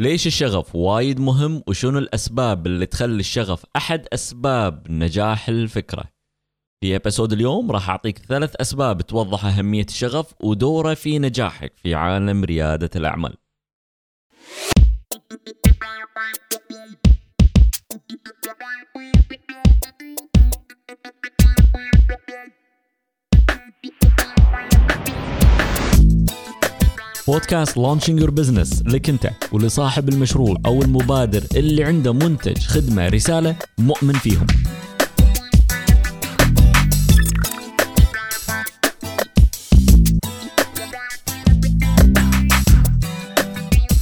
ليش الشغف وايد مهم وشنو الأسباب اللي تخلي الشغف أحد أسباب نجاح الفكرة؟ في ابيسود اليوم راح أعطيك ثلاث أسباب توضح أهمية الشغف ودورة في نجاحك في عالم ريادة الأعمال. بودكاست Launching Your Business لك انت ولصاحب المشروع أو المبادر اللي عنده منتج خدمة رسالة مؤمن فيهم.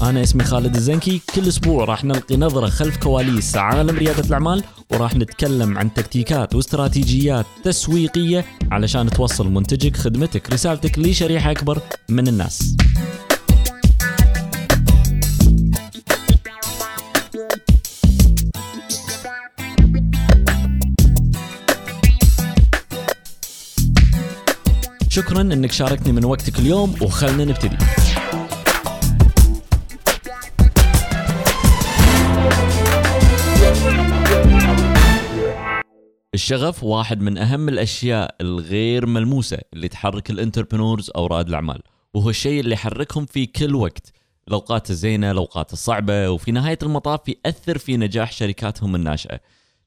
أنا اسمي خالد الزنكي. كل أسبوع راح نلقي نظرة خلف كواليس عالم ريادة الأعمال وراح نتكلم عن تكتيكات واستراتيجيات تسويقية علشان توصل منتجك خدمتك رسالتك لشريحة أكبر من الناس. شكرا إنك شاركتني من وقتك اليوم وخلنا نبتدي. الشغف واحد من أهم الأشياء الغير ملموسة اللي تحرك ال entrepreneurs أو رائد الأعمال وهو الشيء اللي يحركهم في كل وقت. الأوقات الزينة الأوقات الصعبة وفي نهاية المطاف يأثر في نجاح شركاتهم الناشئة.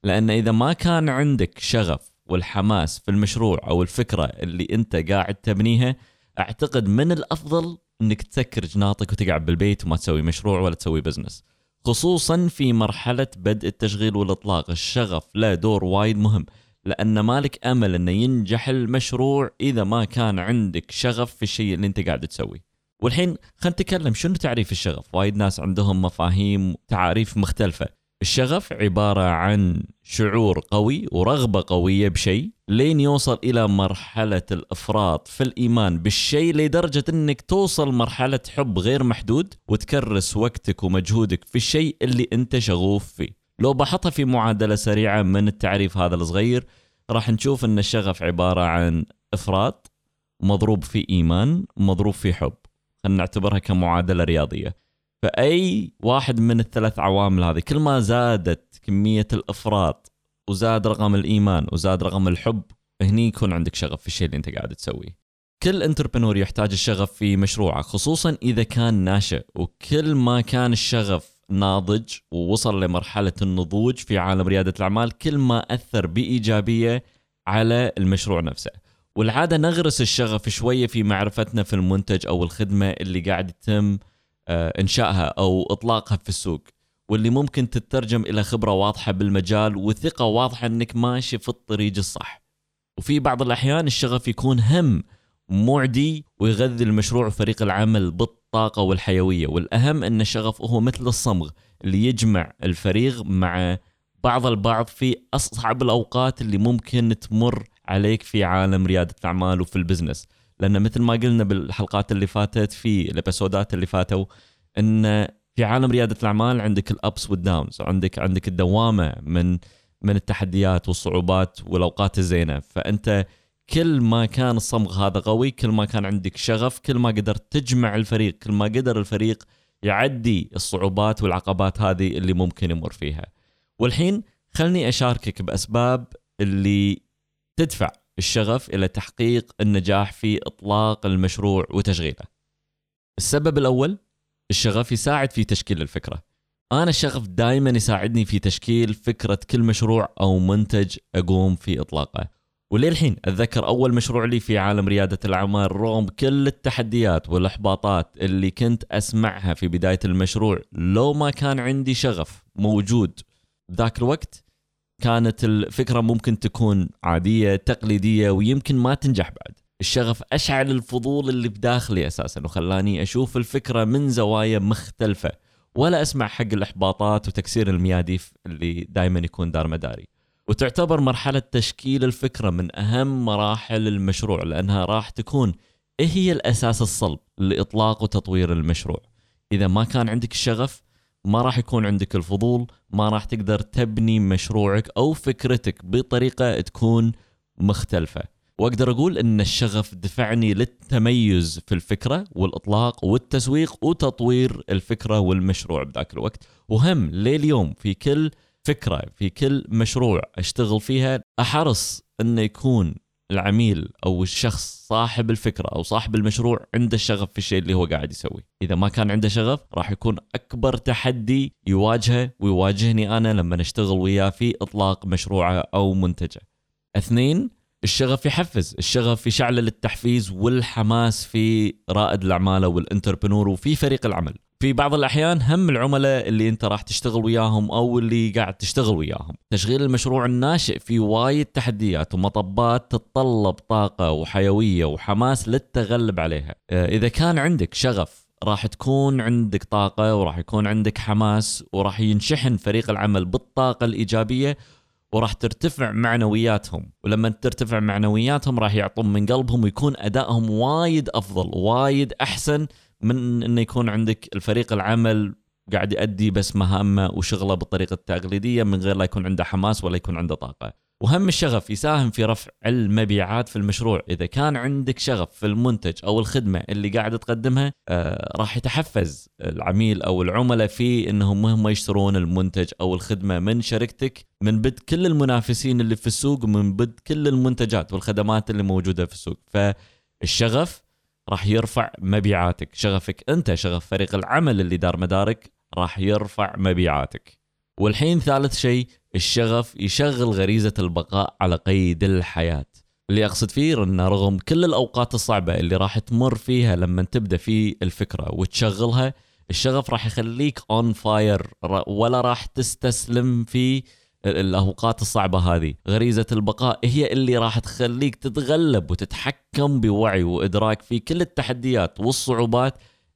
لأن إذا ما كان عندك شغف والحماس في المشروع أو الفكرة اللي أنت قاعد تبنيها أعتقد من الأفضل إنك تسكر جناطك وتقعد بالبيت وما تسوي مشروع ولا تسوي business خصوصا في مرحلة بدء التشغيل والإطلاق. الشغف له دور وايد مهم لأن مالك أمل إنه ينجح المشروع إذا ما كان عندك شغف في الشيء اللي أنت قاعد تسويه. والحين خلينا نتكلم شنو تعريف الشغف؟ وايد ناس عندهم مفاهيم تعاريف مختلفة. الشغف عبارة عن شعور قوي ورغبة قوية بشيء لين يوصل إلى مرحلة الإفراط في الإيمان بالشيء لدرجة أنك توصل مرحلة حب غير محدود وتكرس وقتك ومجهودك في الشيء اللي أنت شغوف فيه. لو بحطها في معادلة سريعة من التعريف هذا الصغير راح نشوف أن الشغف عبارة عن إفراط مضروب في إيمان مضروب في حب. خلينا نعتبرها كمعادلة رياضية. فأي واحد من الثلاث عوامل هذه كل ما زادت كمية الإفراط وزاد رقم الإيمان وزاد رقم الحب هني يكون عندك شغف في الشيء اللي أنت قاعد تسويه. كل انتربرنور يحتاج الشغف في مشروعه خصوصا إذا كان ناشئ وكل ما كان الشغف ناضج ووصل لمرحلة النضوج في عالم ريادة الأعمال كل ما أثر بإيجابية على المشروع نفسه. والعادة نغرس الشغف شوية في معرفتنا في المنتج أو الخدمة اللي قاعد يتم إنشائها أو إطلاقها في السوق واللي ممكن تترجم إلى خبرة واضحة بالمجال وثقة واضحة إنك ماشي في الطريق الصح. وفي بعض الأحيان الشغف يكون هم معدي ويغذي المشروع وفريق العمل بالطاقة والحيوية، والأهم إن الشغف هو مثل الصمغ اللي يجمع الفريق مع بعض البعض في أصعب الأوقات اللي ممكن تمر عليك في عالم ريادة الأعمال وفي ال business. لأن مثل ما قلنا بالحلقات اللي فاتت في ال episodeات اللي فاتوا إن في عالم ريادة الأعمال عندك ال ups وال downs عندك عندك الدوامة من من التحديات والصعوبات والأوقات الزينة. فأنت كل ما كان الصمغ هذا قوي كل ما كان عندك شغف كل ما قدرت تجمع الفريق كل ما قدر الفريق يعدي الصعوبات والعقبات هذه اللي ممكن يمر فيها. والحين خلني أشاركك بأسباب اللي تدفع الشغف إلى تحقيق النجاح في إطلاق المشروع وتشغيله. السبب الأول الشغف يساعد في تشكيل الفكرة. أنا الشغف دائما يساعدني في تشكيل فكرة كل مشروع أو منتج أقوم في إطلاقه. وللحين أتذكر أول مشروع لي في عالم ريادة الأعمال رغم كل التحديات والإحباطات اللي كنت أسمعها في بداية المشروع لو ما كان عندي شغف موجود ذاك الوقت كانت الفكرة ممكن تكون عادية تقليدية ويمكن ما تنجح بعد. الشغف أشعل الفضول اللي بداخلي أساسا وخلاني أشوف الفكرة من زوايا مختلفة ولا أسمع حق الإحباطات وتكسير المياديف اللي دائما يكون دار مداري. وتعتبر مرحلة تشكيل الفكرة من أهم مراحل المشروع لأنها راح تكون هي الأساس الصلب لإطلاق وتطوير المشروع. إذا ما كان عندك الشغف ما راح يكون عندك الفضول ما راح تقدر تبني مشروعك أو فكرتك بطريقة تكون مختلفة. وأقدر أقول إن الشغف دفعني للتميز في الفكرة والإطلاق والتسويق وتطوير الفكرة والمشروع بذاك الوقت. وهم لليوم في كل فكرة في كل مشروع أشتغل فيها أحرص إنه يكون العميل أو الشخص صاحب الفكرة أو صاحب المشروع عنده الشغف في الشيء اللي هو قاعد يسويه، إذا ما كان عنده شغف راح يكون أكبر تحدي يواجهه ويواجهني أنا لما نشتغل وياه في إطلاق مشروعه أو منتجه. اثنين الشغف يحفز، الشغف يشعل التحفيز والحماس في رائد الأعمال أو وفي فريق العمل. في بعض الأحيان هم العملاء اللي أنت راح تشتغل وياهم أو اللي قاعد تشتغل وياهم. تشغيل المشروع الناشئ في وايد تحديات ومطبات تتطلب طاقة وحيوية وحماس للتغلب عليها. آه، إذا كان عندك شغف راح تكون عندك طاقة وراح يكون عندك حماس وراح ينشحن فريق العمل بالطاقة الإيجابية وراح ترتفع معنوياتهم. ولما ترتفع معنوياتهم راح يعطون من قلبهم ويكون أدائهم وايد أفضل وايد أحسن من إنه يكون عندك الفريق العمل قاعد يؤدي بس مهامه وشغله بالطريقة التقليدية من غير لا يكون عنده حماس ولا يكون عنده طاقة. وهم الشغف يساهم في رفع المبيعات في المشروع، إذا كان عندك شغف في المنتج أو الخدمة اللي قاعد تقدمها آه راح يتحفز العميل أو العملاء في إنهم هم يشترون المنتج أو الخدمة من شركتك من بد كل المنافسين اللي في السوق ومن بد كل المنتجات والخدمات اللي موجودة في السوق، فالشغف راح يرفع مبيعاتك. شغفك انت شغف فريق العمل اللي دار مدارك راح يرفع مبيعاتك. والحين ثالث شيء الشغف يشغل غريزة البقاء على قيد الحياة. اللي أقصد فيه أن رغم كل الأوقات الصعبة اللي راح تمر فيها لما تبدأ في الفكرة وتشغلها الشغف راح يخليك on fire ولا راح تستسلم في الأوقات الصعبة هذه. غريزة البقاء هي اللي راح تخليك تتغلب وتتحكم بوعي وإدراك في كل التحديات والصعوبات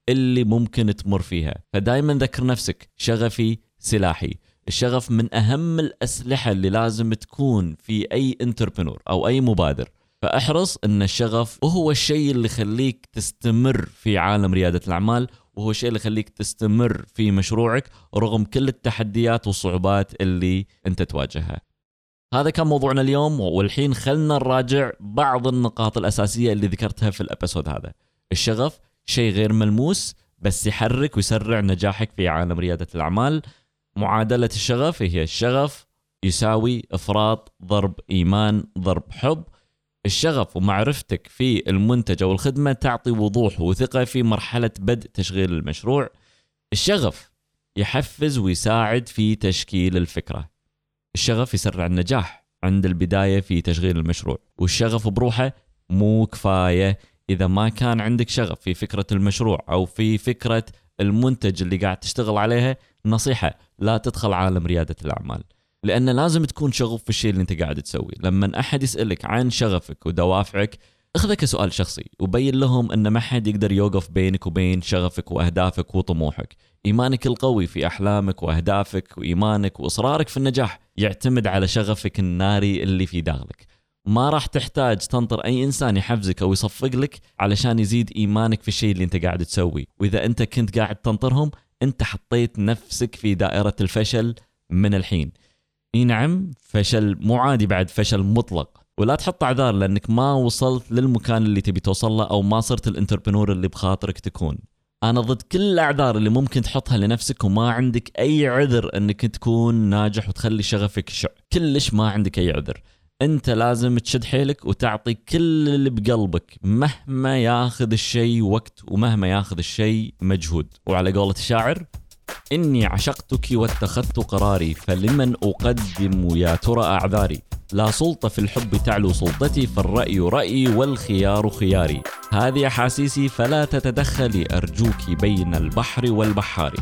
اللي ممكن تمر فيها. فدائما ذكر نفسك شغفي سلاحي. الشغف من أهم الأسلحة اللي لازم تكون في أي انتربرنور أو أي مبادر. فأحرص إن الشغف هو الشيء اللي يخليك تستمر في عالم ريادة الأعمال وهو الشيء اللي يخليك تستمر في مشروعك رغم كل التحديات والصعوبات اللي انت تواجهها. هذا كان موضوعنا اليوم والحين خلنا نراجع بعض النقاط الأساسية اللي ذكرتها في الأبيسود هذا. الشغف شيء غير ملموس بس يحرك ويسرع نجاحك في عالم ريادة الأعمال. معادلة الشغف هي الشغف يساوي إفراط ضرب إيمان ضرب حب الشغف ومعرفتك في المنتج أو الخدمه تعطي وضوح وثقة في مرحلة بدء تشغيل المشروع. الشغف يحفز ويساعد في تشكيل الفكرة. الشغف يسرع النجاح عند البداية في تشغيل المشروع، والشغف بروحه مو كفاية إذا ما كان عندك شغف في فكرة المشروع أو في فكرة المنتج اللي قاعد تشتغل عليها، نصيحة لا تدخل عالم ريادة الأعمال. لأن لازم تكون شغوف في الشيء اللي أنت قاعد تسويه. لما أحد يسألك عن شغفك ودوافعك اخذه كسؤال شخصي وبين لهم إن ما حد يقدر يوقف بينك وبين شغفك وأهدافك وطموحك. إيمانك القوي في أحلامك وأهدافك وإيمانك وإصرارك في النجاح يعتمد على شغفك الناري اللي في داخلك. ما راح تحتاج تنطر أي إنسان يحفزك أو يصفق لك علشان يزيد إيمانك في الشيء اللي أنت قاعد تسويه. وإذا أنت كنت قاعد تنطرهم أنت حطيت نفسك في دائرة الفشل من الحين. إي نعم فشل مو عادي بعد فشل مطلق. ولا تحط اعذار لأنك ما وصلت للمكان اللي تبي توصل له أو ما صرت الانتربرنور اللي بخاطرك تكون. أنا ضد كل الأعذار اللي ممكن تحطها لنفسك وما عندك أي عذر إنك تكون ناجح وتخلي شغفك يشع كلش ما عندك أي عذر. أنت لازم تشد حيلك وتعطي كل اللي بقلبك مهما ياخذ الشيء وقت ومهما ياخذ الشيء مجهود. وعلى قولة الشاعر إني عشقتك واتخذت قراري فلمن أقدم يا ترى أعذاري؟ لا سلطة في الحب تعلو سلطتي فالرأي رأيي والخيار خياري. هذه أحاسيسي فلا تتدخلي أرجوك بين البحر والبحار.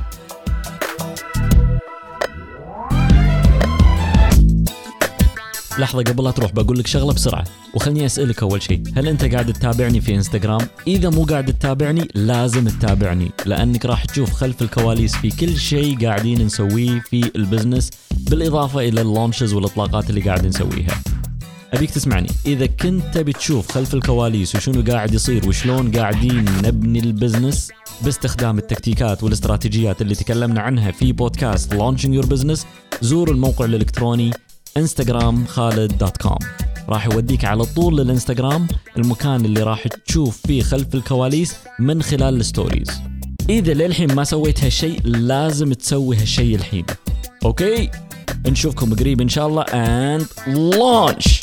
لحظة قبل لا تروح بقول لك شغلة بسرعة. وخلني أسألك أول شيء هل أنت قاعد تتابعني في إنستغرام؟ إذا مو قاعد تتابعني لازم تتابعني لأنك راح تشوف خلف الكواليس في كل شيء قاعدين نسويه في ال business بالإضافة إلى ال launches والإطلاقات اللي قاعد نسويها. أبيك تسمعني. إذا كنت تبي تشوف خلف الكواليس وشنو قاعد يصير وشلون قاعدين نبني ال business باستخدام التكتيكات والإستراتيجيات اللي تكلمنا عنها في بودكاست Launching Your Business زور الموقع الإلكتروني انستغرام خالد dot com راح يوديك على طول للإنستغرام المكان اللي راح تشوف فيه خلف الكواليس من خلال ال stories. إذا للحين ما سويت هالشيء لازم تسوي هالشيء الحين. okay؟ نشوفكم قريب إن شاء الله and launch!